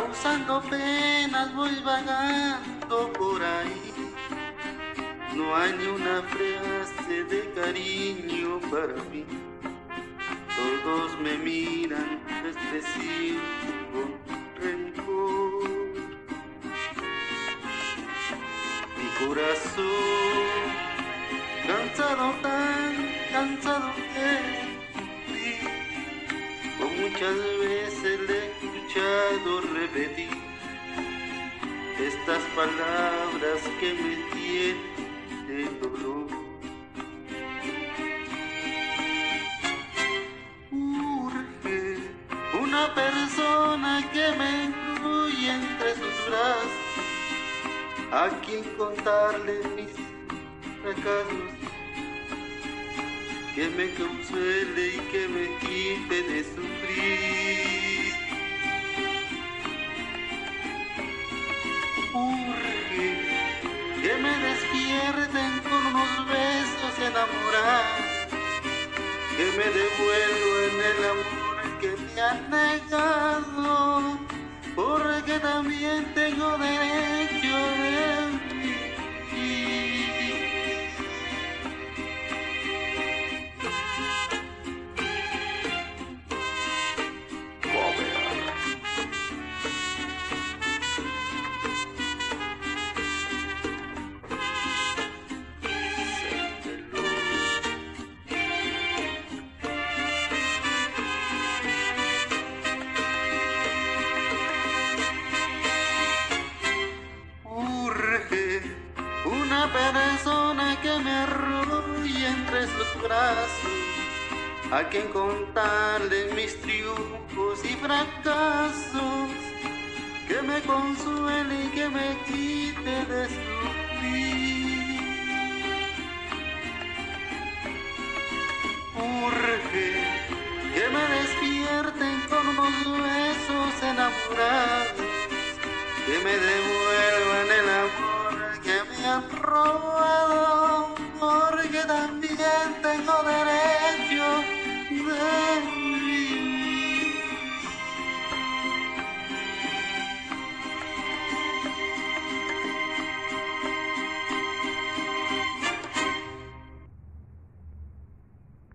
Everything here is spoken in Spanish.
pasando penas, voy vagando por ahí. No hay ni una frase de cariño para mí. Todos me miran despreciando con rencor. Mi corazón, cansado tan cansado de muchas veces le escuchado estas palabras que me tienen dolor. Urge una persona que me incluye entre sus brazos, a quien contarle mis fracasos que me consuele y que me Que me despierten con unos besos enamorados, que me devuelvan el amor que me han negado, porque también tengo derecho persona que me arrolle entre sus brazos, a quien contarle mis triunfos y fracasos, que me consuele y que me quite de sufrir. Urge que me despierten con unos besos enamorados, que me me han robado porque también tengo derecho